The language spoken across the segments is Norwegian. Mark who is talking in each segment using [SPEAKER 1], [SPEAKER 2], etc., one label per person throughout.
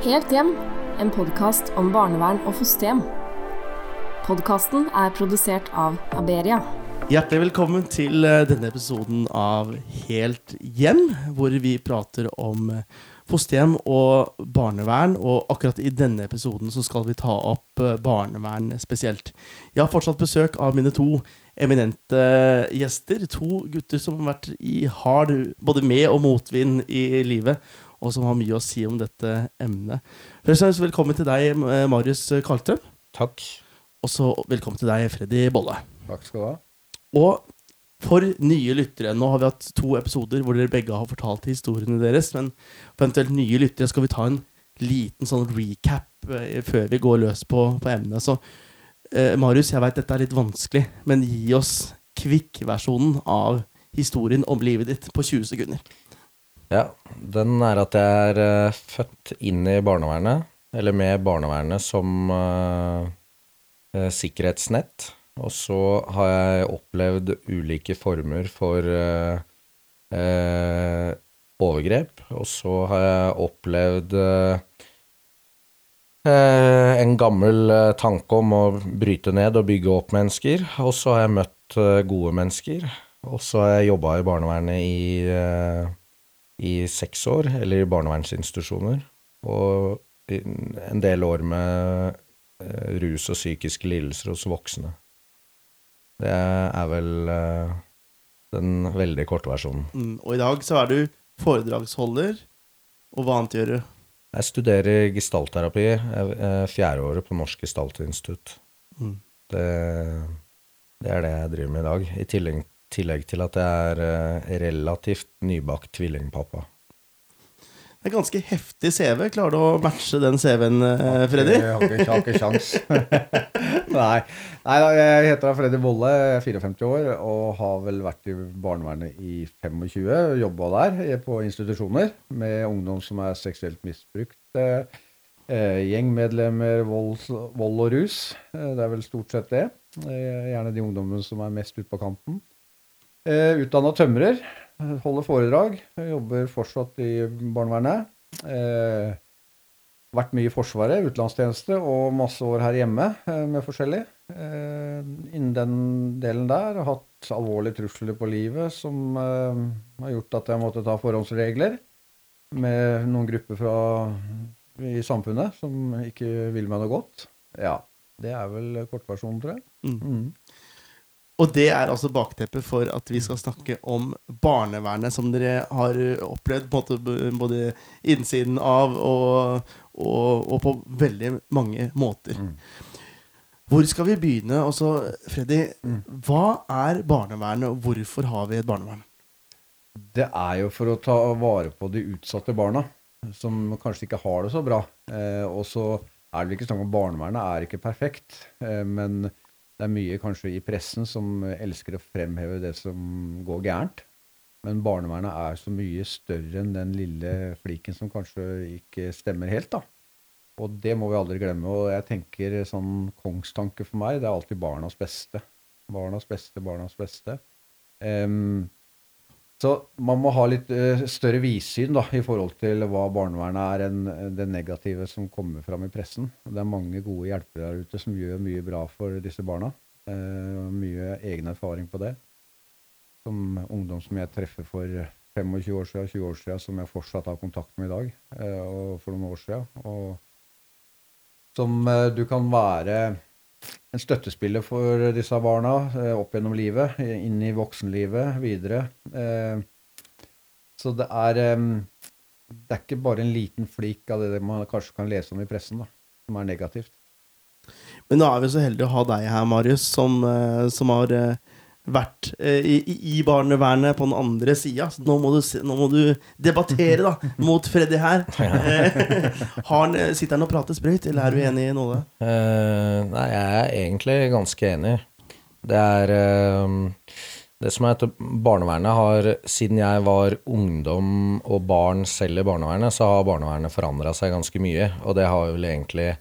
[SPEAKER 1] Helt hjem, en podkast om barnevern og fosterhjem. Podkasten er produsert av Aberia.
[SPEAKER 2] Hjertelig velkommen til eh, denne episoden av Helt hjem, hvor vi prater om eh, fosterhjem og barnevern. Og akkurat i denne episoden så skal vi ta opp eh, barnevern spesielt. Jeg har fortsatt besøk av mine to eminente gjester. To gutter som har vært i hard både med- og motvind i livet, og som har mye å si om dette emnet. Først og fremst velkommen til deg, Marius Karlstrøm.
[SPEAKER 3] Takk.
[SPEAKER 2] Og så velkommen til deg, Freddy Bolle.
[SPEAKER 3] Takk skal du ha.
[SPEAKER 2] Og for nye lyttere Nå har vi hatt to episoder hvor dere begge har fortalt historiene deres. Men for eventuelt nye lyttere skal vi ta en liten sånn recap eh, før vi går løs på, på emnet. Så eh, Marius, jeg veit dette er litt vanskelig, men gi oss kvikkversjonen av historien om livet ditt på 20 sekunder.
[SPEAKER 3] Ja, den er at jeg er eh, født inn i barnevernet, eller med barnevernet som eh, eh, sikkerhetsnett. Og så har jeg opplevd ulike former for eh, eh, overgrep. Og så har jeg opplevd eh, en gammel tanke om å bryte ned og bygge opp mennesker. Og så har jeg møtt gode mennesker. Og så har jeg jobba i barnevernet i, i seks år, eller i barnevernsinstitusjoner. Og en del år med eh, rus og psykiske lidelser hos voksne. Det er vel eh, den veldig korte versjonen.
[SPEAKER 2] Mm, og i dag så er du foredragsholder, og hva annet gjør du?
[SPEAKER 3] Jeg studerer gestaltterapi, er fjerdeåret på Norsk Gestaltinstitutt.
[SPEAKER 2] Mm.
[SPEAKER 3] Det, det er det jeg driver med i dag, i tillegg, tillegg til at jeg er eh, relativt nybakt tvillingpappa.
[SPEAKER 2] Det er ganske heftig CV. Klarer du å matche den CV-en, eh, Freddy?
[SPEAKER 4] Jeg har ikke, ikke sjans. Nei. Nei, jeg heter da Freddy Bolle, jeg er 54 år og har vel vært i barnevernet i 25. Jobba der eh, på institusjoner med ungdom som er seksuelt misbrukt. Gjengmedlemmer, vold, vold og rus. Det er vel stort sett det. Eh, gjerne de ungdommene som er mest ute på kanten. Eh, Utdanna tømrer. Holder foredrag. Jobber fortsatt i barnevernet. Eh, vært mye i Forsvaret, utenlandstjeneste, og masse år her hjemme eh, med forskjellig. Eh, innen den delen der har hatt alvorlige trusler på livet som eh, har gjort at jeg måtte ta forhåndsregler med noen grupper fra, i samfunnet som ikke vil meg noe godt. Ja, det er vel kortversjonen, tror jeg.
[SPEAKER 2] Mm.
[SPEAKER 4] Mm.
[SPEAKER 2] Og det er altså bakteppet for at vi skal snakke om barnevernet, som dere har opplevd på en måte både innsiden av og, og, og på veldig mange måter.
[SPEAKER 4] Mm.
[SPEAKER 2] Hvor skal vi begynne? Også, Freddy,
[SPEAKER 4] Mm.
[SPEAKER 2] hva er barnevernet, og hvorfor har vi et barnevern?
[SPEAKER 4] Det er jo for å ta vare på de utsatte barna, som kanskje ikke har det så bra. Eh, og så er det ikke snakk om barnevernet er ikke perfekt, eh, men det er mye kanskje i pressen som elsker å fremheve det som går gærent. Men barnevernet er så mye større enn den lille fliken som kanskje ikke stemmer helt, da. Og det må vi aldri glemme. Og jeg tenker sånn kongstanke for meg, det er alltid barnas beste. Barnas beste, barnas beste. Em, så man må ha litt eh, større vidsyn i forhold til hva barnevernet er, enn det negative som kommer fram i pressen. Det er mange gode hjelpere der ute som gjør mye bra for disse barna. Eh, mye egen erfaring på det. Som ungdom som jeg treffer for 25 år siden, 20 år siden, som jeg fortsatt har kontakt med i dag, eh, og for noen år siden. Og som du kan være en støttespiller for disse barna eh, opp gjennom livet, inn i voksenlivet, videre. Eh, så det er Det er ikke bare en liten flik av det man kanskje kan lese om i pressen, da, som er negativt.
[SPEAKER 2] Men nå er vi så heldige å ha deg her, Marius, som, eh, som har vært eh, i, i- barnevernet på den andre sida. Så nå må, du, se- nå må du debattere da, mot Freddy her. Eh, har han, eh, sitter han og prater sprøyt, eller er du enig i noe?
[SPEAKER 3] Uh, nei, jeg er egentlig ganske enig. Det er uh, Det som er at barnevernet har Siden jeg var ungdom og barn selv i barnevernet, så har barnevernet forandra seg ganske mye. Og det har vel egentlig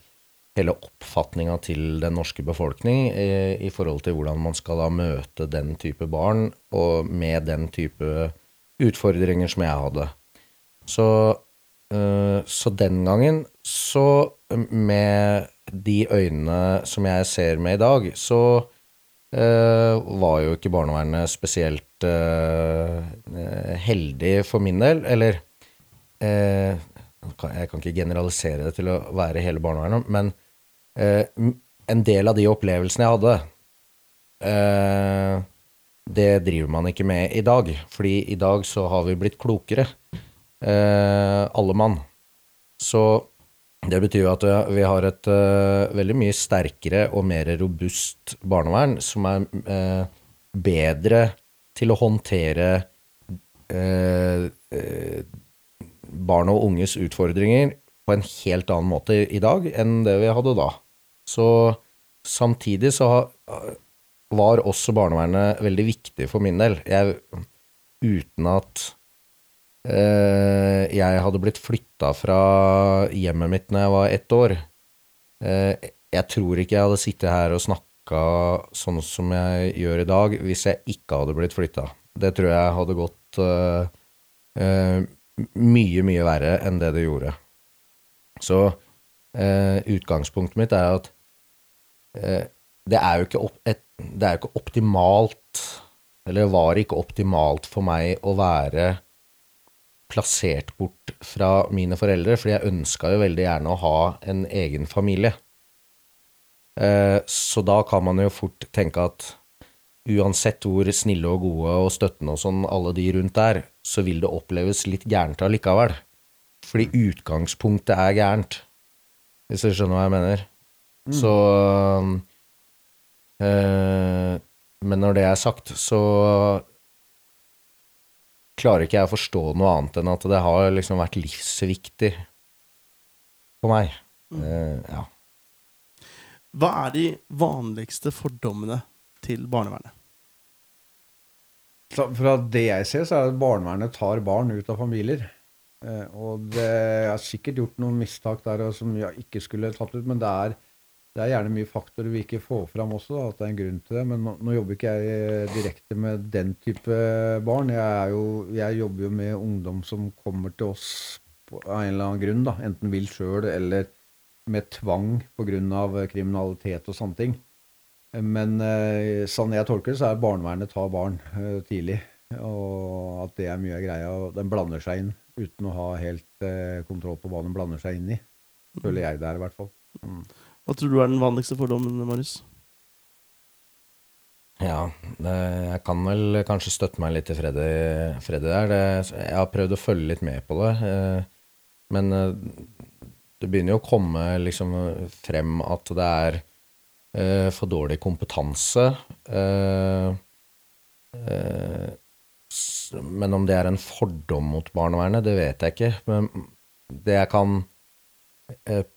[SPEAKER 3] hele oppfatninga til den norske befolkning i, i forhold til hvordan man skal da møte den type barn, og med den type utfordringer som jeg hadde. Så øh, Eh, så den gangen, så med de øynene som jeg ser med i dag, så øh, var jo ikke barnevernet spesielt øh, heldig for min del. Eller eh, Jeg kan ikke generalisere det til å være hele barnevernet, men eh, en del av de opplevelsene jeg hadde, eh, det driver man ikke med i dag. Fordi i dag så har vi blitt klokere, alle mann. Så det betyr jo at vi har et uh, veldig mye sterkere og mer robust barnevern som er uh, bedre til å håndtere uh, barn og unges utfordringer på en helt annen måte i dag enn det vi hadde da. Så samtidig så var også barnevernet veldig viktig for min del. Jeg, uten at Eh, jeg hadde blitt flytta fra hjemmet mitt når jeg var ett år. Eh, jeg tror ikke jeg hadde sittet her og snakka sånn som jeg gjør i dag, hvis jeg ikke hadde blitt flytta. Det tror jeg hadde gått uh, mye, mye verre enn det det gjorde. Så eh, utgangspunktet mitt er at eh, det er opp, et, det er jo ikke optimalt, eller var ikke optimalt for meg å være plassert bort fra mine foreldre, fordi jeg ønska jo veldig gjerne å ha en egen familie. Eh, så da kan man jo fort tenke at uansett hvor snille og gode og støttende og sånn alle de rundt er, så vil det oppleves litt gærent allikevel. Fordi utgangspunktet er gærent, hvis du skjønner hva jeg mener. Mm. Så øh, Men når det er sagt, så klarer ikke jeg å forstå noe annet enn at det har liksom vært livsviktig for meg. Mm. Uh, ja.
[SPEAKER 2] Hva er de vanligste fordommene til barnevernet?
[SPEAKER 4] Fra det jeg ser, så er det at barnevernet tar barn ut av familier. Eh, og det, har sikkert gjort noen mistak der som jeg ikke skulle tatt ut, men det er det er gjerne mye faktorer vi ikke får fram også, da, at det er en grunn til det. Men nå, nå jobber ikke jeg eh, direkte med den type barn. Jeg, jo, jeg, jobber jo med ungdom som kommer til oss på, av en eller annen grunn. da, Enten vil sjøl eller med tvang pga. kriminalitet og sånne ting. Men eh, sånn jeg tolker det, så er barnevernet tar barn eh, tidlig. Og at det er mye av greia. og Den blander seg inn uten å ha helt eh, kontroll på hva den blander seg inn i. Føler jeg det er, i hvert fall. Mm.
[SPEAKER 2] Hva tror du er den vanligste fordommen, Marius?
[SPEAKER 3] Ja, det, jeg kan vel kanskje støtte meg litt til Freddy, Freddy der. Det, jeg har prøvd å følge litt med på det. Eh, men det begynner jo å komme liksom frem at det er eh, for dårlig kompetanse. men om det er en fordom mot barnevernet, det vet jeg ikke. Men det jeg kan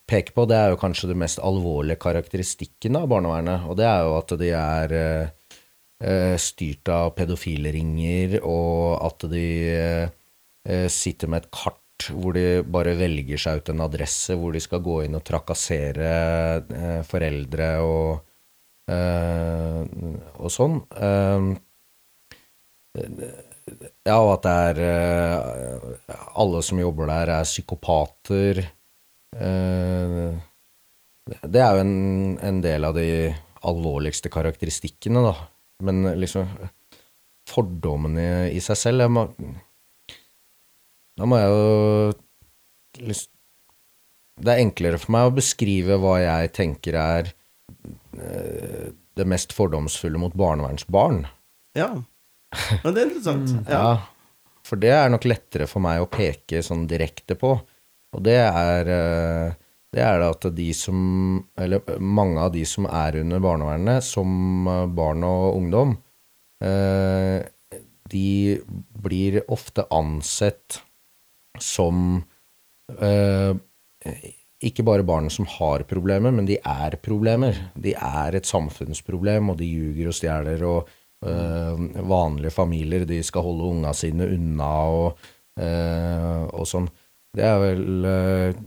[SPEAKER 3] peke på, det er jo kanskje det mest alvorlige karakteristikken av barnevernet. Og det er jo at de er eh, eh styrt av pedofilringer, og at de eh, sitter med et kart hvor de bare velger seg ut en adresse hvor de skal gå inn og trakassere eh, foreldre og, eh, og sånn. ja, og at det er Alle som jobber der, er psykopater. Eh, det er jo en, en, del av de alvorligste karakteristikkene, da. Men liksom Fordommene i seg selv må, Da må jeg jo lyst Det er enklere for meg å beskrive hva jeg tenker er eh, det mest fordomsfulle mot barnevernsbarn.
[SPEAKER 2] Ja. Men det er interessant.
[SPEAKER 3] Mm. ja. ja. For det er nok lettere for meg å peke sånn direkte på. Og det er, eh, det er at de som Eller mange av de som er under barnevernet, som eh, barn og ungdom, de blir ofte ansett som ikke bare barn som har problemer, men de er problemer. De er et samfunnsproblem, og de ljuger og stjeler, og vanlige familier de skal holde unga sine unna, og, og sånn. Det er vel eh,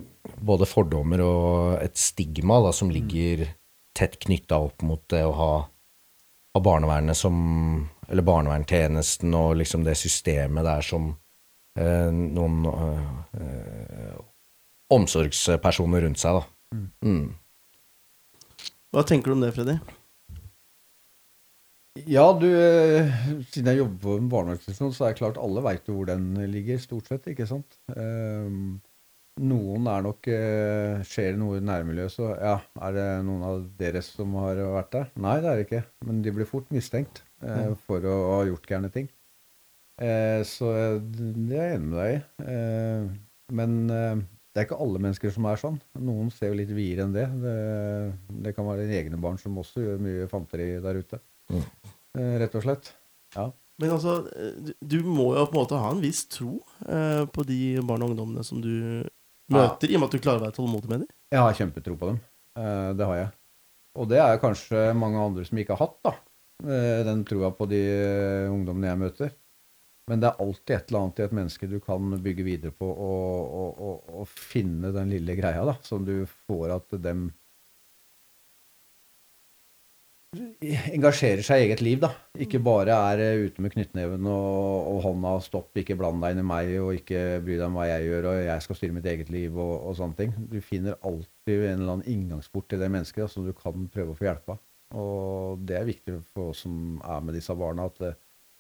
[SPEAKER 3] både fordommer og et stigma da, som ligger tett knytta opp mot det å ha, ha, barnevernet som Eller barnevernstjenesten og liksom det systemet der som eh, noen eh, omsorgspersoner rundt seg, da. Mm.
[SPEAKER 2] Hva tenker du om det, Freddy?
[SPEAKER 4] Ja, du, eh, siden jeg jobber på en barnevernsinstitusjon, så er det klart alle veit hvor den ligger, stort sett. ikke sant? Um, noen er nok eh, Skjer det noe i nærmiljøet, så ja, er det noen av dere som har vært der? Nei, det er det ikke. Men de blir fort mistenkt eh, for å ha gjort gærne ting. Eh, så det er jeg enig med deg i. Eh, men eh, det er ikke alle mennesker som er sånn. Noen ser jo litt videre enn det. det. Det kan være dine egne barn som også gjør mye fanteri der ute.
[SPEAKER 3] Mm.
[SPEAKER 4] Eh, rett og slett. Ja.
[SPEAKER 2] Men altså, du, må jo på en måte ha en viss tro eh, på de barn og ungdommene som du møter, i og med at du klarer å være tålmodig med dem.
[SPEAKER 4] Jeg har kjempetro på dem. Eh, det har jeg. Og det er kanskje mange andre som ikke har hatt, da. Eh, den troa på de eh, ungdommene jeg møter. Men det er alltid et eller annet i et menneske du kan bygge videre på og, og, og, og finne den lille greia da, som du får at dem engasjerer seg i eget liv, da. Ikke bare er eh, ute med knyttneven og, og hånda 'stopp, ikke bland deg inn i meg', og ikke bry deg om hva jeg gjør, og jeg skal styre mitt eget liv, og, og sånne ting. Du finner alltid en eller annen inngangsport til det mennesket da, som du kan prøve å få hjelp av. Og det er viktig for oss som er med disse barna, at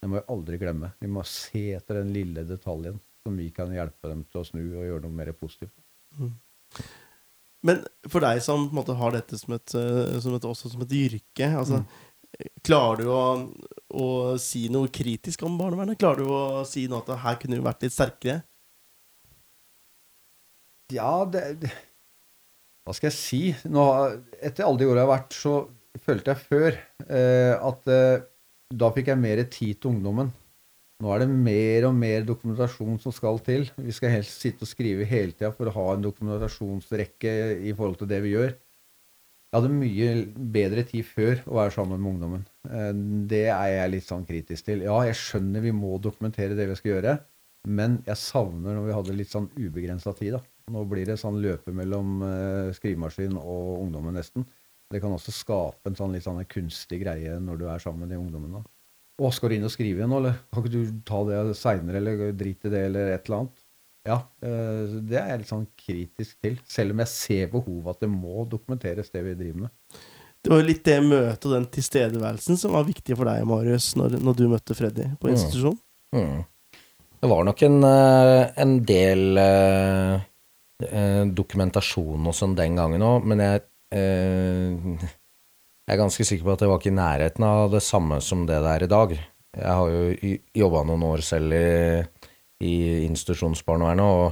[SPEAKER 4] det, må vi aldri glemme. Vi må se etter den lille detaljen som vi kan hjelpe dem til å snu og gjøre noe mer positivt.
[SPEAKER 2] Men for deg som måte, har dette som et, eh, som et, også som et yrke, altså, klarer du å, å si noe kritisk om barnevernet? Klarer du å si noe at her kunne du vært litt sterkere?
[SPEAKER 4] Ja, det, det Hva skal jeg si? Nå, etter alle de åra jeg har vært, så følte jeg før eh, at eh, da fikk jeg mer tid til ungdommen. Nå er det mer og mer dokumentasjon som skal til. Vi skal helst sitte og skrive hele tida for å ha en dokumentasjonsrekke i forhold til det vi gjør. Jeg hadde mye bedre tid før å være sammen med ungdommen. Eh, Det er jeg litt sånn kritisk til. Ja, jeg skjønner vi må dokumentere det vi skal gjøre, men jeg savner når vi hadde litt sånn ubegrensa tid. da. Nå blir det sånn løpe mellom eh, skrivemaskin og ungdommen nesten. Det kan også skape en sånn litt sånn kunstig greie når du er sammen med de ungdommene. da. Å, skal du inn og skrive igjen nå, eller kan ikke du ta det seinere, eller drit i det, eller et eller annet? Ja, eh, det er jeg litt sånn kritisk til. Selv om jeg ser behovet at det må dokumenteres, det vi driver med.
[SPEAKER 2] Det var jo litt det møtet og den tilstedeværelsen som var viktig for deg, Marius, når, når du møtte Freddy på
[SPEAKER 3] Mm.
[SPEAKER 2] institusjon.
[SPEAKER 3] Mm. Det var nok en, eh, en del eh, eh, dokumentasjon og sånn den gangen òg, men jeg, jeg er ganske sikker på at jeg var ikke i nærheten av det samme som det det er i dag. Jeg har jo jobba noen år selv i, i institusjonsbarnevernet, og,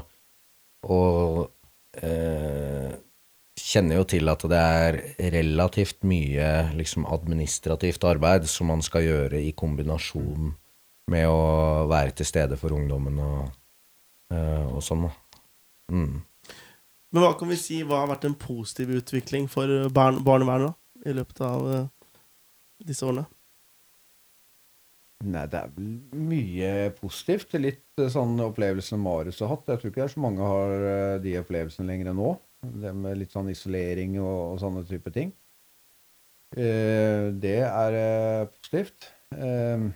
[SPEAKER 3] og eh, kjenner jo til at det er relativt mye liksom, administrativt arbeid som man skal gjøre i kombinasjon med å være til stede for ungdommen og, eh, og sånn. Mm.
[SPEAKER 2] Men hva kan vi si, hva har vært en positiv utvikling for barn, barnevernet i løpet av eh, disse årene?
[SPEAKER 4] Nei, det er vel mye positivt. Litt eh, sånn opplevelsen Marius har hatt. Jeg tror ikke det er så mange har eh, de opplevelsene lenger enn nå. Det med litt sånn isolering og, og sånne type ting. Eh, det er eh, positivt. Eh,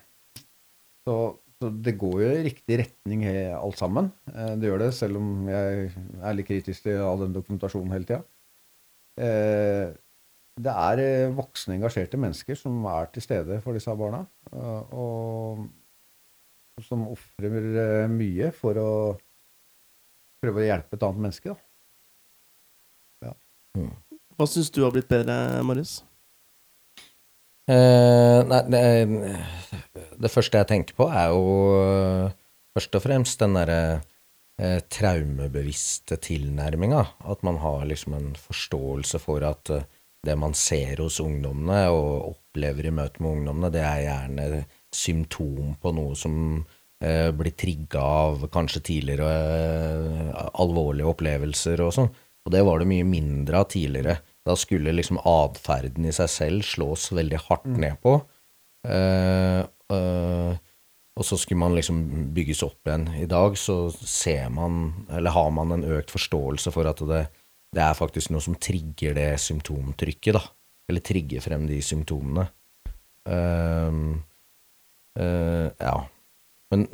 [SPEAKER 4] så, så det går jo i riktig retning alt sammen. Eh, det gjør det, selv om jeg er litt kritisk til all den dokumentasjonen hele tida. Eh, det er eh, voksne, engasjerte mennesker som er til stede for disse barna. Og, som ofrer mye for å prøve å hjelpe et annet menneske. Da.
[SPEAKER 2] Hva syns du har blitt bedre, Marius?
[SPEAKER 3] Eh, nei, det, det første jeg tenker på, er jo eh, først og fremst den derre eh, traumebevisste tilnærminga. At man har liksom en forståelse for at eh, det man ser hos ungdommene og opplever i møte med ungdommene, det er gjerne symptom på noe som eh, blir trigga av kanskje tidligere eh, alvorlige opplevelser og sånn. Og det var det mye mindre av tidligere. Da skulle liksom atferden i seg selv slås veldig hardt ned på. Uh, uh, og så skulle man liksom bygges opp igjen. I dag så ser man, eller har man en økt forståelse for at det, det er faktisk noe som trigger det symptomtrykket, da. Eller trigger frem de symptomene. Uh, ja. Men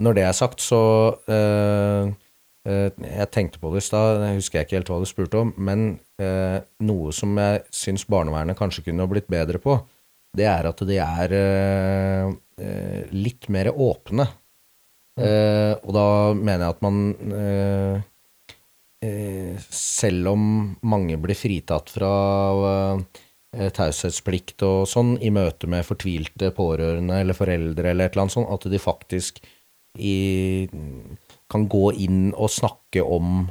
[SPEAKER 3] når det er sagt, så Jeg tenkte på det i stad, husker jeg ikke helt hva du spurte om, men eh, noe som jeg syns barnevernet kanskje kunne ha blitt bedre på, det er at de er eh, eh, litt mer åpne. Eh, og da mener jeg at man eh, eh, Selv om mange blir fritatt fra eh, taushetsplikt og sånn i møte med fortvilte pårørende eller foreldre eller et eller annet sånt, at de faktisk i, kan gå inn og snakke om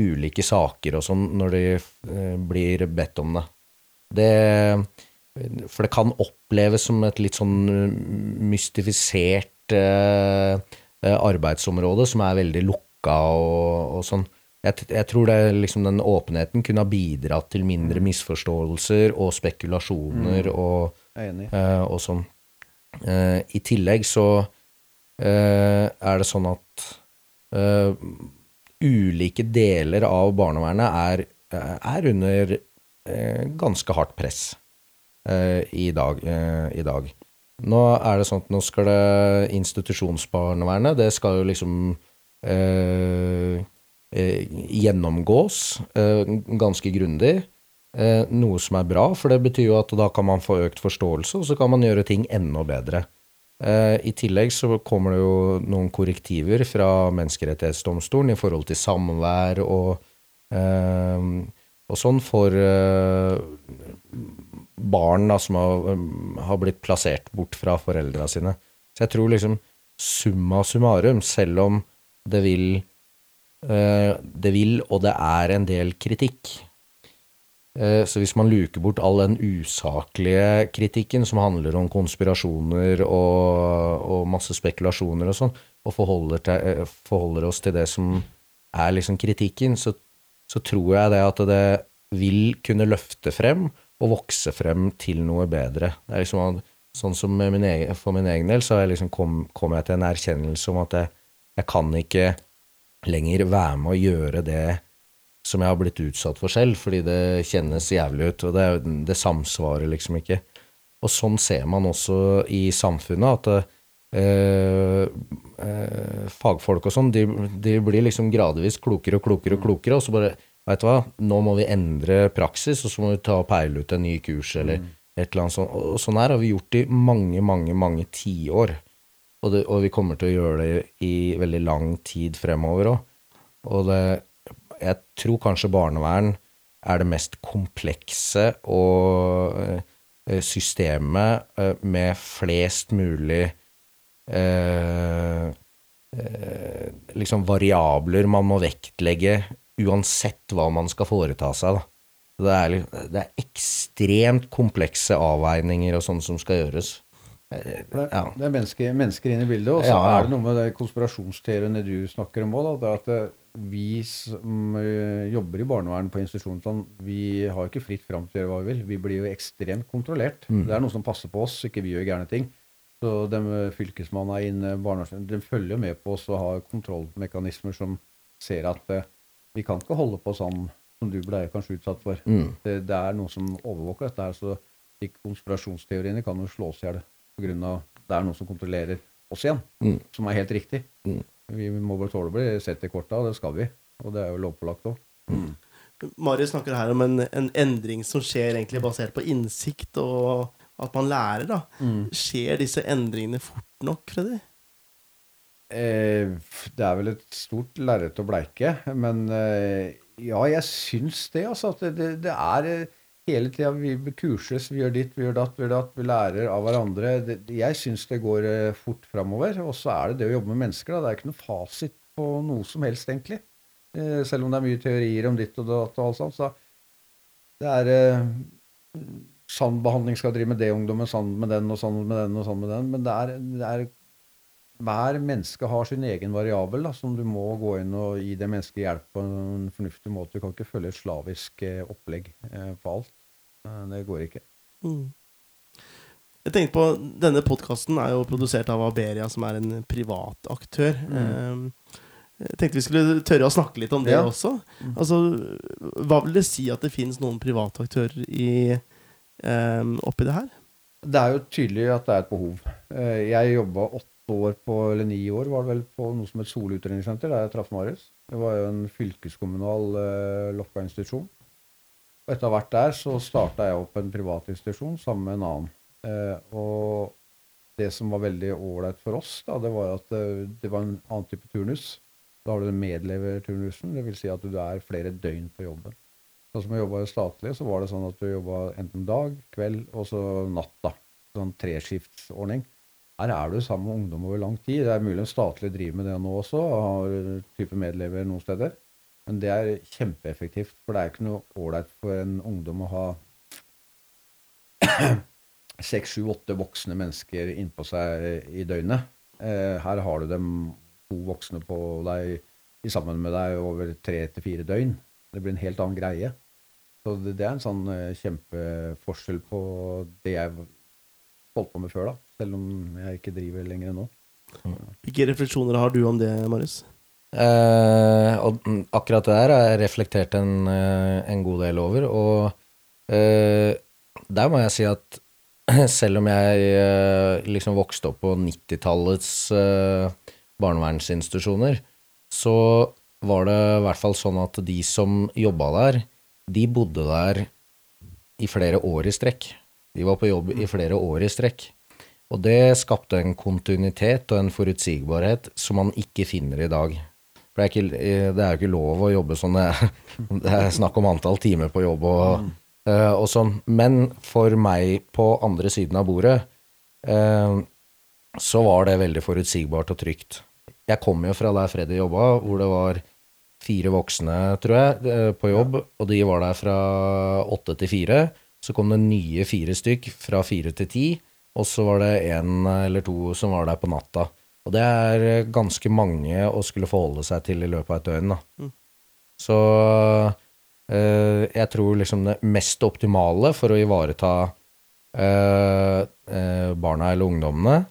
[SPEAKER 3] ulike saker og sånn når de eh, blir bedt om det. det. For det kan oppleves som et litt sånn mystifisert eh, eh, arbeidsområde som er veldig lukka og, og sånn. Jeg, jeg, tror det, liksom, den åpenheten kunne ha bidratt til mindre misforståelser og spekulasjoner mm. og, eh, og, sånn. Eh, I tillegg så eh, er det sånn at eh, ulike deler av barnevernet er, er under ganske hardt press i dag, i dag. Nå er det sånn at nå skal det institusjonsbarnevernet, det skal jo liksom eh, Eh, gjennomgås eh, ganske grundig. Eh, noe som er bra, for det betyr jo at da kan man få økt forståelse, og så kan man gjøre ting enda bedre. I tillegg så kommer det jo noen korrektiver fra Menneskerettighetsdomstolen i forhold til samvær og, og sånn for barn da, som har, har, blitt plassert bort fra foreldra sine. Så jeg tror liksom summa summarum, selv om det vil Eh, det vil, og det er en del kritikk. Eh, så hvis man luker bort all den usaklige kritikken som handler om konspirasjoner og, og masse spekulasjoner og sånn, og forholder, til, eh, forholder, oss til det som er liksom kritikken, så, så, tror jeg det at det vil kunne løfte frem og vokse frem til noe bedre. Det er liksom Sånn som min egen, for min egen del, så liksom kom, kom, jeg til en erkjennelse om at jeg, jeg kan ikke lenger være med å gjøre det som jeg har blitt utsatt for selv, fordi det kjennes jævlig ut, og det, det samsvarer liksom ikke. Og sånn ser man også i samfunnet, at eh, eh, fagfolk og sånn, de, de, blir liksom gradvis klokere og klokere og klokere, og så bare Veit du hva, nå må vi endre praksis, og så må vi ta og peile ut en ny kurs, eller mm. et eller annet sånt. Og sånn her har vi gjort i mange, mange, mange tiår. Og, det, og vi kommer til å gjøre det i veldig lang tid fremover òg. Og det, jeg tror kanskje barnevern er det mest komplekse og eh, systemet eh, med flest mulig eh, eh, liksom variabler man må vektlegge uansett hva man skal foreta seg. Da. Det er, det er ekstremt komplekse avveininger og sånt som skal gjøres.
[SPEAKER 4] Det, ja. det er mennesker, mennesker inne i bildet. Og så ja, ja. er det noe med de konspirasjonsteoriene du snakker om òg. Det at eh, vi som eh, jobber i barnevern på institusjonen, sånn, vi har ikke fritt fram til å gjøre hva vi vil. Vi blir jo ekstremt kontrollert. Mm. Det er noen som passer på oss, ikke vi gjør gærne ting. Så de fylkesmannen er inne, barnevernet, de følger med på oss og har kontrollmekanismer som ser at eh, vi kan ikke holde på sånn som du ble kanskje utsatt for. Mm. Det, det, er noen som overvåker dette her, så de konspirasjonsteoriene kan jo slås i hjel. Pga. det er noen som kontrollerer oss igjen, mm. som er helt riktig. Mm. Vi må bare tåle å bli sett i korta, og det skal vi. Og det er jo lovpålagt òg. Mm.
[SPEAKER 2] Marius snakker her om en, en, endring som skjer egentlig basert på innsikt og at man lærer. da. Mm. Skjer disse endringene fort nok, Freddy?
[SPEAKER 4] Eh, det er vel et stort lerret å bleike, men eh, ja, jeg syns det. altså. At det, det, det er hele tida. Vi kurses, vi gjør ditt, vi gjør datt, vi gjør datt. Vi lærer av hverandre. Jeg syns det går eh, fort framover. Og så er det det å jobbe med mennesker. Da. Det er ikke noe fasit på noe som helst, egentlig. Eh, selv om det er mye teorier om ditt og datt og alt sånt. Så det er eh, Sann behandling skal drive med det ungdommen, sann med den og sann med den og sann med den. Men det er, det er hver menneske har sin egen variabel da, som du må gå inn og gi det mennesket hjelp på en fornuftig måte. Du kan ikke følge et slavisk eh, opplegg for på alt. Eh, det går ikke. Mm.
[SPEAKER 2] Jeg tenkte på, Denne podkasten er jo produsert av Aberia, som er en privat aktør. Mm. Jeg tenkte vi skulle tørre å snakke litt om det ja. også. Mm. Altså, Hva vil det si at det finnes noen private aktører i, um, oppi det her?
[SPEAKER 4] Det er jo tydelig at det er et behov. Jeg jobba åtte år på, eller ni år var det vel, på noe som het Solutredningssenter, der jeg traff Marius. Det var jo en fylkeskommunal eh, lokka institusjon. Og etter å ha vært der, så starta jeg opp en privat institusjon sammen med en annen. Eh, og det som var veldig ålreit for oss, da, det var at eh, det var en annen type turnus. Da har du den medleverturnusen, dvs. Si at du er flere døgn på jobben. Sånn som jeg jobba statlig, så var det sånn at du jobba enten dag, kveld og så natta. Sånn treskiftsordning. Her er du sammen med ungdom over lang tid. Det er mulig en statlig driver med det nå også, og har type medlever noen steder. Men det er kjempeeffektivt, for det er ikke noe ålreit for en ungdom å ha seks, sju, åtte voksne mennesker innpå seg i døgnet. Eh, her har du dem to voksne på deg i sammen med deg over tre til fire døgn. Det blir en helt annen greie. Så det, det er en sånn eh, kjempeforskjell på det jeg holdt på med før, da. Selv om jeg ikke driver lenger nå.
[SPEAKER 2] Hvilke refleksjoner har du om det, Marius?
[SPEAKER 3] Eh, og akkurat det der har jeg reflektert en, eh, en god del over, og eh, der må jeg si at selv om jeg eh, liksom vokste opp på 90-tallets eh, barnevernsinstitusjoner, så var det i hvert fall sånn at de som jobba der, de bodde der i flere år i strekk. De var på jobb i flere år i strekk. Og det skapte en kontinuitet og en forutsigbarhet som man ikke finner i dag. For det er, ikke, det er jo ikke lov å jobbe sånn. Det er, det er snakk om antall timer på jobb og, eh, og sånn. Men for meg på andre siden av bordet, eh, så var det veldig forutsigbart og trygt. Jeg kom jo fra der Freddy jobba, hvor det var fire voksne, tror jeg, eh, på jobb, og de var der fra åtte til fire. Så kom det nye fire stykk fra fire til ti, og så var det én eller to som var der på natta. Og det er ganske mange å skulle forholde seg til i løpet av et døgn, da.
[SPEAKER 2] Mm.
[SPEAKER 3] Så eh, jeg tror liksom det mest optimale for å ivareta eh, eh, barna eller ungdommene,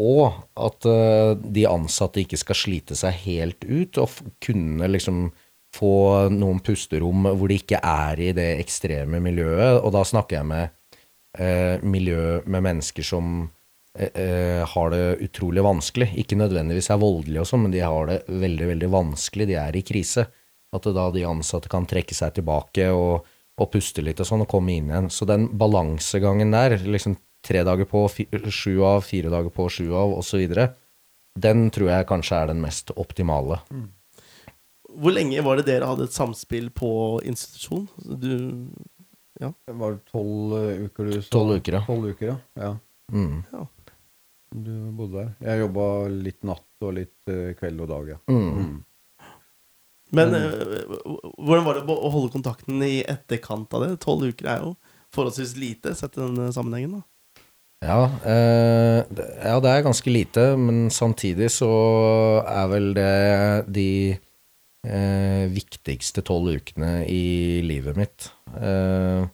[SPEAKER 3] og at eh, de ansatte ikke skal slite seg helt ut, og kunne liksom få noen pusterom hvor de ikke er i det ekstreme miljøet. Og da snakker jeg med eh, miljø med mennesker som eh, eh, har det utrolig vanskelig. Ikke nødvendigvis er voldelige og sånn, men de har det veldig, veldig vanskelig. De er i krise. At da de ansatte kan trekke seg tilbake og, og puste litt og sånn, og komme inn igjen. Så den balansegangen der, liksom tre dager på, sju av, fire dager på, sju av, osv., den tror jeg kanskje er den mest optimale.
[SPEAKER 2] Hvor lenge var det dere hadde et samspill på institusjon? Du
[SPEAKER 4] Det var tolv eh, uker du sa?
[SPEAKER 3] Tolv uker, ja.
[SPEAKER 4] Tolv uker, ja. ja.
[SPEAKER 3] Mm.
[SPEAKER 4] Du bodde der. Jeg jobba litt natt og litt eh, kveld og dag, ja.
[SPEAKER 3] Mm.
[SPEAKER 2] Men eh, hvordan var det å holde kontakten i etterkant av det? Tolv uker er jo forholdsvis lite, sett i den sammenhengen. da
[SPEAKER 3] Ja, eh, ja, det er ganske lite, men samtidig så er vel det de eh, viktigste tolv ukene i livet mitt. Eh,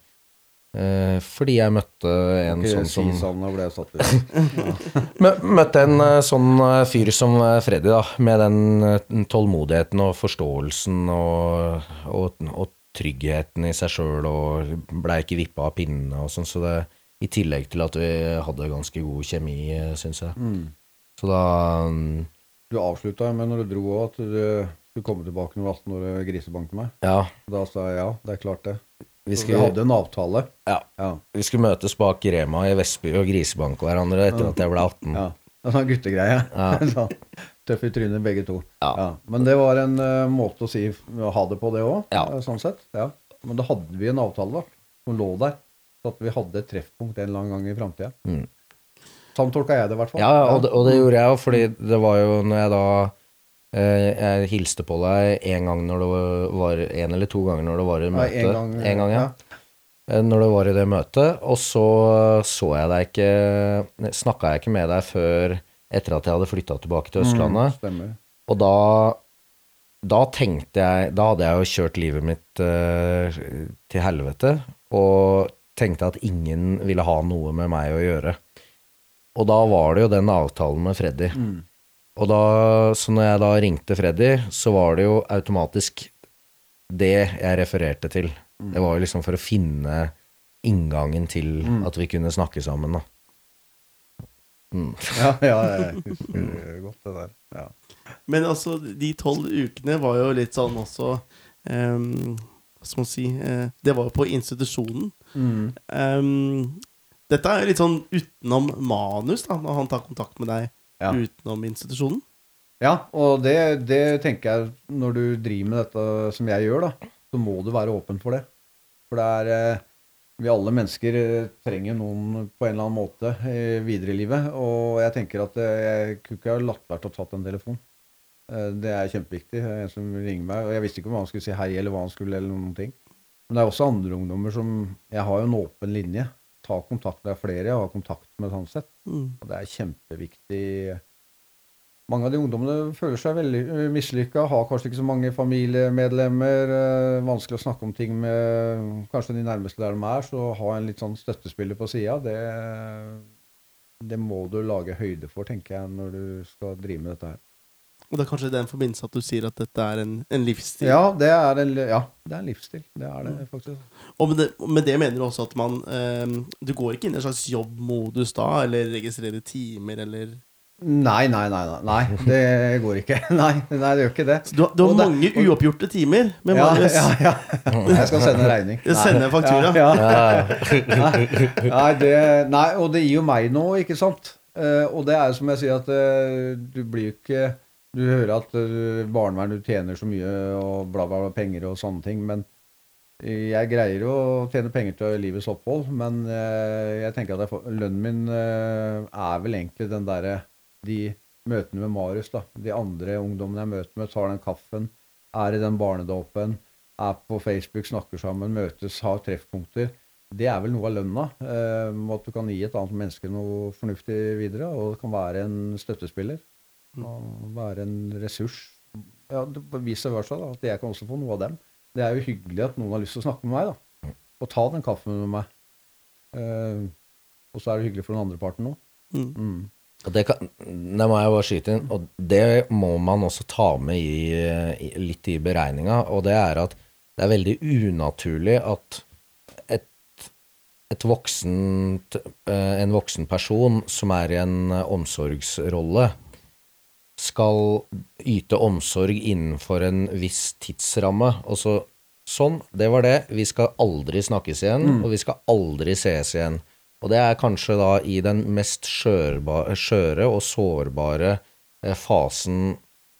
[SPEAKER 3] eh, fordi jeg møtte en sånn som
[SPEAKER 4] Skisavna ble jeg satt ut.
[SPEAKER 3] Mø Møtte en eh, sånn eh, fyr som eh, Freddy, da, med den tålmodigheten og forståelsen og, og, og tryggheten i seg sjøl, og blei ikke vippa av pinnene og sånn, så det I tillegg til at vi hadde ganske god kjemi, syns jeg.
[SPEAKER 4] Mm.
[SPEAKER 3] Så da um,
[SPEAKER 4] Du avslutta med når du dro òg, at du skulle komme tilbake når du var 18 år og grisebanke meg.
[SPEAKER 3] Ja,
[SPEAKER 4] Da sa jeg ja, det er klart det.
[SPEAKER 3] vi
[SPEAKER 4] skulle, vi hadde en avtale.
[SPEAKER 3] ja,
[SPEAKER 4] Ja.
[SPEAKER 3] vi skulle møtes bak Rema i Vestby og grisebanke hverandre etter at jeg ble 18.
[SPEAKER 4] ja. En guttegreie.
[SPEAKER 3] Ja.
[SPEAKER 4] Sånn. Tøff i trynet begge to.
[SPEAKER 3] Ja.
[SPEAKER 4] Men det var en uh, måte å si ha det på, det òg.
[SPEAKER 3] Ja.
[SPEAKER 4] sånn sett. Ja. Men da hadde vi en avtale da, som lå der. Så at vi hadde et treffpunkt en eller annen gang i framtida.
[SPEAKER 3] Mm.
[SPEAKER 4] Sånn tolka jeg det, i hvert fall.
[SPEAKER 3] Ja, og det, og det gjorde jeg jo, fordi det var jo når jeg da eh, Jeg hilste på deg en gang når det var En eller to ganger når det var i
[SPEAKER 4] Ja,
[SPEAKER 3] møte.
[SPEAKER 4] en gang,
[SPEAKER 3] en gang ja. ja. Når det var i det møtet. Og så så jeg deg ikke Snakka jeg ikke med deg før etter at jeg hadde flytta tilbake til Østlandet.
[SPEAKER 4] Mm.
[SPEAKER 3] Og da da tenkte jeg Da hadde jeg jo kjørt livet mitt uh, til helvete, og tenkte at ingen ville ha noe med meg å gjøre. Og da var det jo den avtalen med Freddy.
[SPEAKER 4] Mm.
[SPEAKER 3] Og da, så når jeg da ringte Freddy, så var det jo automatisk det jeg refererte til. Det var jo liksom for å finne inngangen til
[SPEAKER 4] Mm.
[SPEAKER 3] at vi kunne snakke sammen, da. Mm.
[SPEAKER 4] Ja, ja, jeg husker godt det der. Ja.
[SPEAKER 2] Men altså, de tolv ukene var jo litt sånn også um, Hva skal man si uh, Det var jo på institusjonen. Um, dette er jo litt sånn utenom manus, da, når han tar kontakt med deg
[SPEAKER 4] Ja.
[SPEAKER 2] utenom institusjonen.
[SPEAKER 4] Ja, og det, det tenker jeg når du driver med dette som jeg gjør, da, så må du være åpen for det. For det er eh, Vi alle mennesker eh, trenger noen på en eller annen måte eh, videre i livet. Og jeg tenker at jeg kunne ikke ha latt være å tatt en telefon. Det er kjempeviktig. En som ringer meg. Og jeg visste ikke om han skulle si hei, eller hva han skulle, eller noen ting. Men det er også andre ungdommer som Jeg har jo en åpen linje. Ta kontakt med flere. Jeg har kontakt med Tanset.
[SPEAKER 2] Mm.
[SPEAKER 4] Og det er kjempeviktig. Mange av de ungdommene føler seg veldig mislykka, har kanskje ikke så mange familiemedlemmer. eh, vanskelig å snakke om ting med kanskje de nærmeste der de er. Så ha en litt sånn støttespiller på sida, det, det må du lage høyde for, tenker jeg, når du skal drive med dette her.
[SPEAKER 2] Og det er kanskje i den forbindelse at du sier at dette er en, en livsstil.
[SPEAKER 4] Ja, det er en, ja, det er en livsstil. Det er det faktisk.
[SPEAKER 2] Og med det, med det mener du også at man eh, Du går ikke inn i en slags jobbmodus da, eller registrerer timer, eller
[SPEAKER 4] Nei, nei, nei. nei, nei det går ikke. Nei, nei, det gjør ikke det.
[SPEAKER 2] Så du, har- du har
[SPEAKER 4] Og det-
[SPEAKER 2] mange
[SPEAKER 4] og-
[SPEAKER 2] uoppgjorte timer med
[SPEAKER 4] Ja,
[SPEAKER 2] Marius.
[SPEAKER 4] ja, ja. Jeg skal sende en regning.
[SPEAKER 2] Jeg sender en faktura.
[SPEAKER 4] Ja, ja.
[SPEAKER 3] Ja,
[SPEAKER 4] Nei, det, nei, og det gir jo meg noe, ikke sant? Eh, og det er jo som jeg sier, at eh, du blir jo ikke Du hører at uh, barnevern, du tjener så mye og bla, bla, bla, penger og sånne ting, men jeg greier å tjene penger til livets opphold, men eh, jeg tenker at jeg får, lønnen min eh, er vel egentlig den derre De møtene med Marius, da. De andre ungdommene jeg møter med, tar den kaffen, er i den barnedåpen, er på Facebook, snakker sammen, møtes, har treffpunkter. Det er vel noe av lønna. Eh, at du kan gi et annet menneske noe fornuftig videre, og det kan være en støttespiller. Og være en ressurs. Ja, det- viser vice versa, da, at jeg kan også få noe av dem. Det er jo hyggelig at noen har lyst til å snakke med meg, da. Og ta den kaffen med meg. Uh, og så er det hyggelig for den andre parten òg.
[SPEAKER 2] Mm.
[SPEAKER 4] Mm.
[SPEAKER 3] Og det, kan, det må jeg bare skyte inn, og det må man også ta med i, i, litt i beregninga, og det er at det er veldig unaturlig at et, et voksent, eh, en voksen person som er i en omsorgsrolle, skal yte omsorg innenfor en viss tidsramme. Og så sånn, det var det. Vi skal aldri snakkes igjen, og vi skal aldri ses igjen. Og det er kanskje da i den mest skjøre og sårbare eh, fasen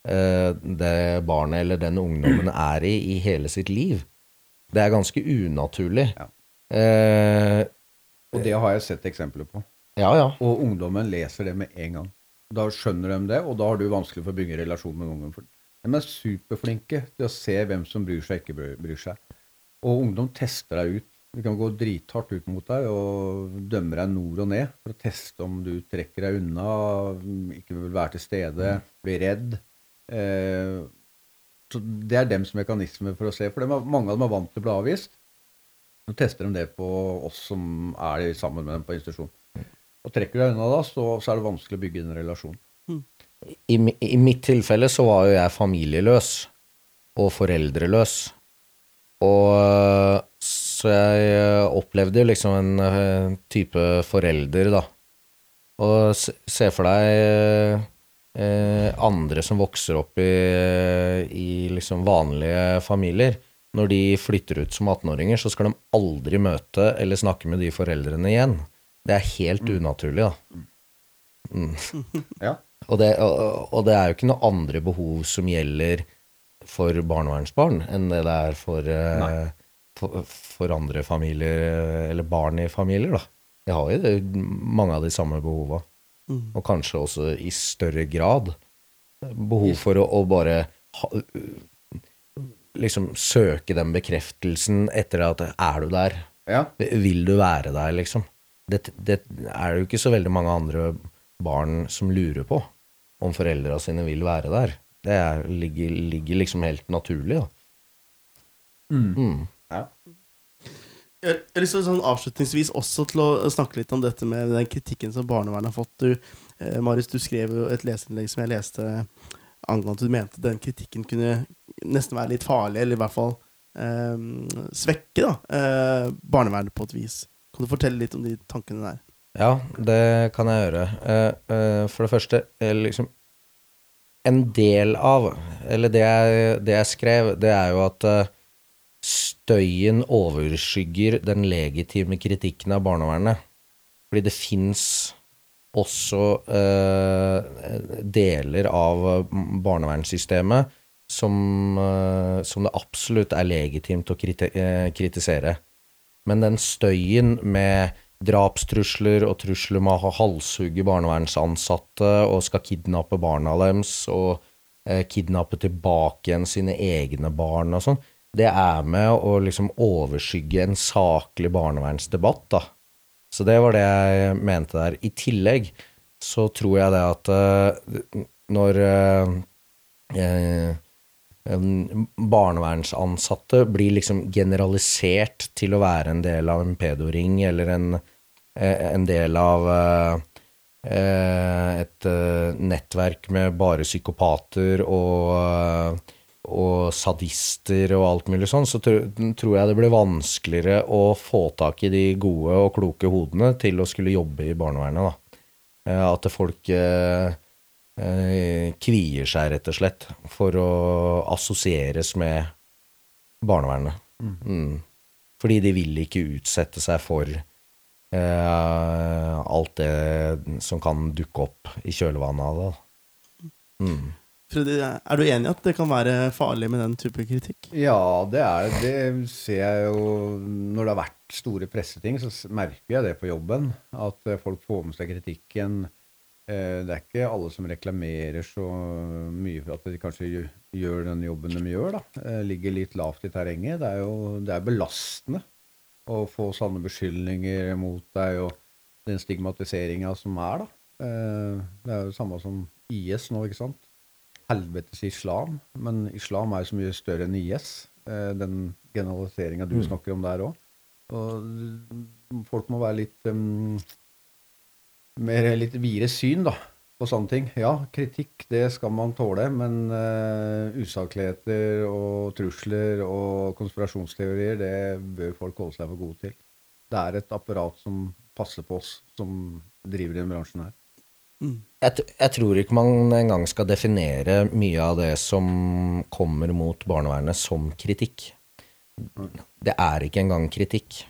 [SPEAKER 3] eh, det barnet eller den ungdommen er i i hele sitt liv. Det er ganske unaturlig.
[SPEAKER 4] Ja.
[SPEAKER 3] Eh,
[SPEAKER 4] Og det har jeg sett eksempler på.
[SPEAKER 3] ja, ja.
[SPEAKER 4] Og ungdommen leser det med en gang. Da skjønner de det, og da har du vanskelig for å bygge en relasjon med ungen. De er superflinke til å se hvem som bryr seg og ikke bryr- seg. Og ungdom tester deg ut. De kan gå drithardt ut mot deg og dømme deg nord og ned for å teste om du trekker deg unna, ikke vil være til stede, blir redd. Eh, så Det er dems mekanisme for å se. For er, mange av dem er vant til å bli avvist. Så tester de det på oss som er sammen med dem på institusjon. Og trekker du deg unna da, så, så er det vanskelig å bygge en relasjon.
[SPEAKER 3] I, I mitt tilfelle så var jo jeg familieløs og foreldreløs. Og så jeg eh, opplevde jo liksom en eh, type forelder, da. Og se, se for deg eh, andre som vokser opp i, i liksom vanlige familier. Når de flytter ut som 18-åringer, så skal de aldri møte eller snakke med de foreldrene igjen. Det er helt unaturlig, da.
[SPEAKER 4] Ja.
[SPEAKER 3] Og det, og, og det er jo ikke noe andre behov som gjelder for barnevernsbarn enn det det er for, eh, for, for andre familier, eller barn i familier, da. De har jo det, mange av de samme behova.
[SPEAKER 2] Mm.
[SPEAKER 3] Og kanskje også i større grad behov for å, å bare ha, liksom søke den bekreftelsen etter at Er du der?
[SPEAKER 4] Ja.
[SPEAKER 3] Vil du være der, liksom? Det, det er jo ikke så veldig mange andre barn som lurer på om foreldra sine vil være der. Det er, ligger, ligger liksom helt naturlig, da. Mm.
[SPEAKER 4] ja.
[SPEAKER 2] Jeg jeg har lyst til sånn avslutningsvis også til å snakke litt om dette med den kritikken som barnevernet har fått. Du, eh, Marius, du skrev jo et leserinnlegg som jeg leste angående at du mente den kritikken kunne nesten være litt farlig, eller i hvert fall eh, svekke da, eh, barnevernet på et vis. Kan du fortelle litt om de tankene der?
[SPEAKER 3] Ja, det kan jeg gjøre. Eh, eh, for det første, eh, liksom En del av Eller det jeg, det jeg skrev, det er jo at støyen overskygger den legitime kritikken av barnevernet. Fordi det fins også deler av barnevernssystemet som, som det absolutt er legitimt å kriti kritisere. Men den støyen med drapstrusler og trusler med å halshugge barnevernsansatte og skal kidnappe barna deres og eh, kidnappe tilbake igjen sine egne barn og sånn, det er med å liksom overskygge en saklig barnevernsdebatt, da. Så det var det jeg mente der. I tillegg så tror jeg det at uh, når uh, uh, barnevernsansatte blir liksom generalisert til å være en del av en pedoring eller en, en del av et nettverk med bare psykopater og, og sadister og alt mulig sånn, så tror jeg det blir vanskeligere å få tak i de gode og kloke hodene til å skulle jobbe i barnevernet. da. At folk Eh, kvier seg, rett og slett, for å assosieres med barnevernet. Mm. Mm. Fordi de vil ikke utsette seg for eh, alt det som kan dukke opp i kjølvannet av det.
[SPEAKER 2] Mm. Freddy, er du enig i at det kan være farlig med den type kritikk?
[SPEAKER 4] Ja, det er det. ser jeg jo Når det har vært store presseting, så merker jeg det på jobben. At folk får med seg kritikken Eh, det er ikke alle som reklamerer så mye for at de kanskje gjør den jobben de gjør. da. Eh, ligger litt lavt i terrenget. Det er jo det er belastende å få sånne beskyldninger mot deg, og den stigmatiseringa som er, da. Eh, det er jo det samme som IS nå, ikke sant. Helvetes islam. Men islam er jo så mye større enn IS. Den generaliseringa du mm. snakker om der òg. Og folk må være litt um, mer litt videre syn da, på sånne ting. Ja, kritikk det skal man tåle, men uh, usakligheter og trusler og konspirasjonsteorier det bør folk holde seg for gode til. Det er et apparat som passer på oss som driver i den bransjen her.
[SPEAKER 3] Mm. Jeg, jeg, tror ikke man engang skal definere mye av det som kommer mot barnevernet, som kritikk. Det er ikke engang kritikk.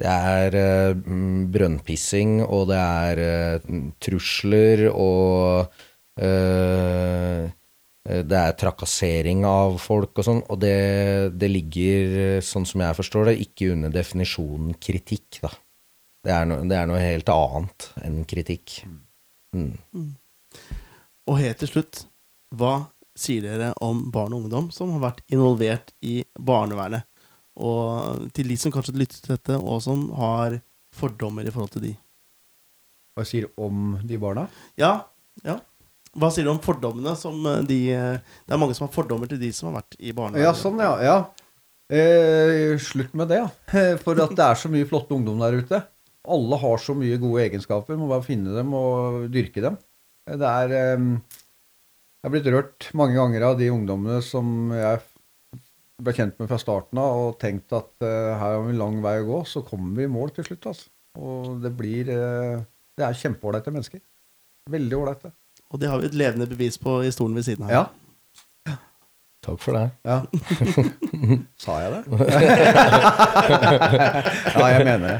[SPEAKER 3] Det er uh, brønnpissing, og det er uh, trusler, og uh, det er trakassering av folk og sånn. Og det, det, ligger, sånn som jeg forstår det, ikke under definisjonen kritikk, da. Det er, no, det er noe helt annet enn kritikk. Mm. Mm.
[SPEAKER 2] Og helt til slutt, hva sier dere om barn og ungdom som har vært involvert i barnevernet? Og til de som kanskje lytter til dette, og som har fordommer i forhold til de.
[SPEAKER 4] Hva sier du om de barna?
[SPEAKER 2] Ja, ja. Hva sier du om fordommene som eh, de eh, Det er mange som har fordommer til de som har vært i barnehage.
[SPEAKER 4] Ja, sånn, ja. ja. Eh, slutt med det, ja. For at det er så mye flotte ungdom der ute. Alle har så mye gode egenskaper. Må bare finne dem og dyrke dem. Det er eh, Jeg har blitt rørt mange ganger av de ungdommene som jeg ble kjent med fra starten av og tenkt at uh, her har vi en lang vei å gå, så kommer vi i mål til slutt. Altså. Og det blir uh, Det er kjempeålreite mennesker. Veldig ålreite.
[SPEAKER 2] Og det har vi et levende bevis på i stolen ved siden her.
[SPEAKER 3] Ja. Takk for det.
[SPEAKER 4] Ja. Sa jeg det? ja, jeg mener det.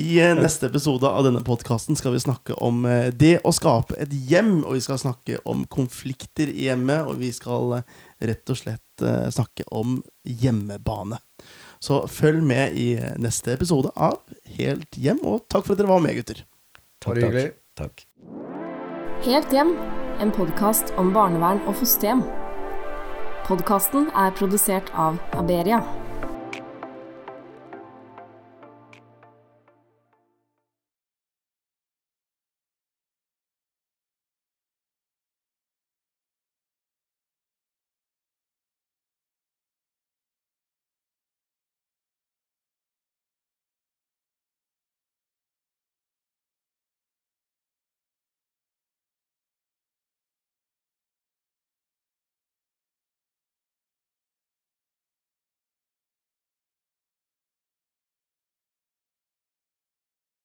[SPEAKER 2] I eh, neste episode av denne podkasten skal vi snakke om det å skape et hjem. Og vi skal snakke om konflikter i hjemmet, og vi skal rett og slett snakke om hjemmebane. Så følg med i neste episode av Helt hjem, og takk for at dere var med, gutter.
[SPEAKER 3] Takk, takk. takk.
[SPEAKER 1] Helt hjem, en podkast om barnevern og fosterhjem. Podkasten er produsert av Aberia.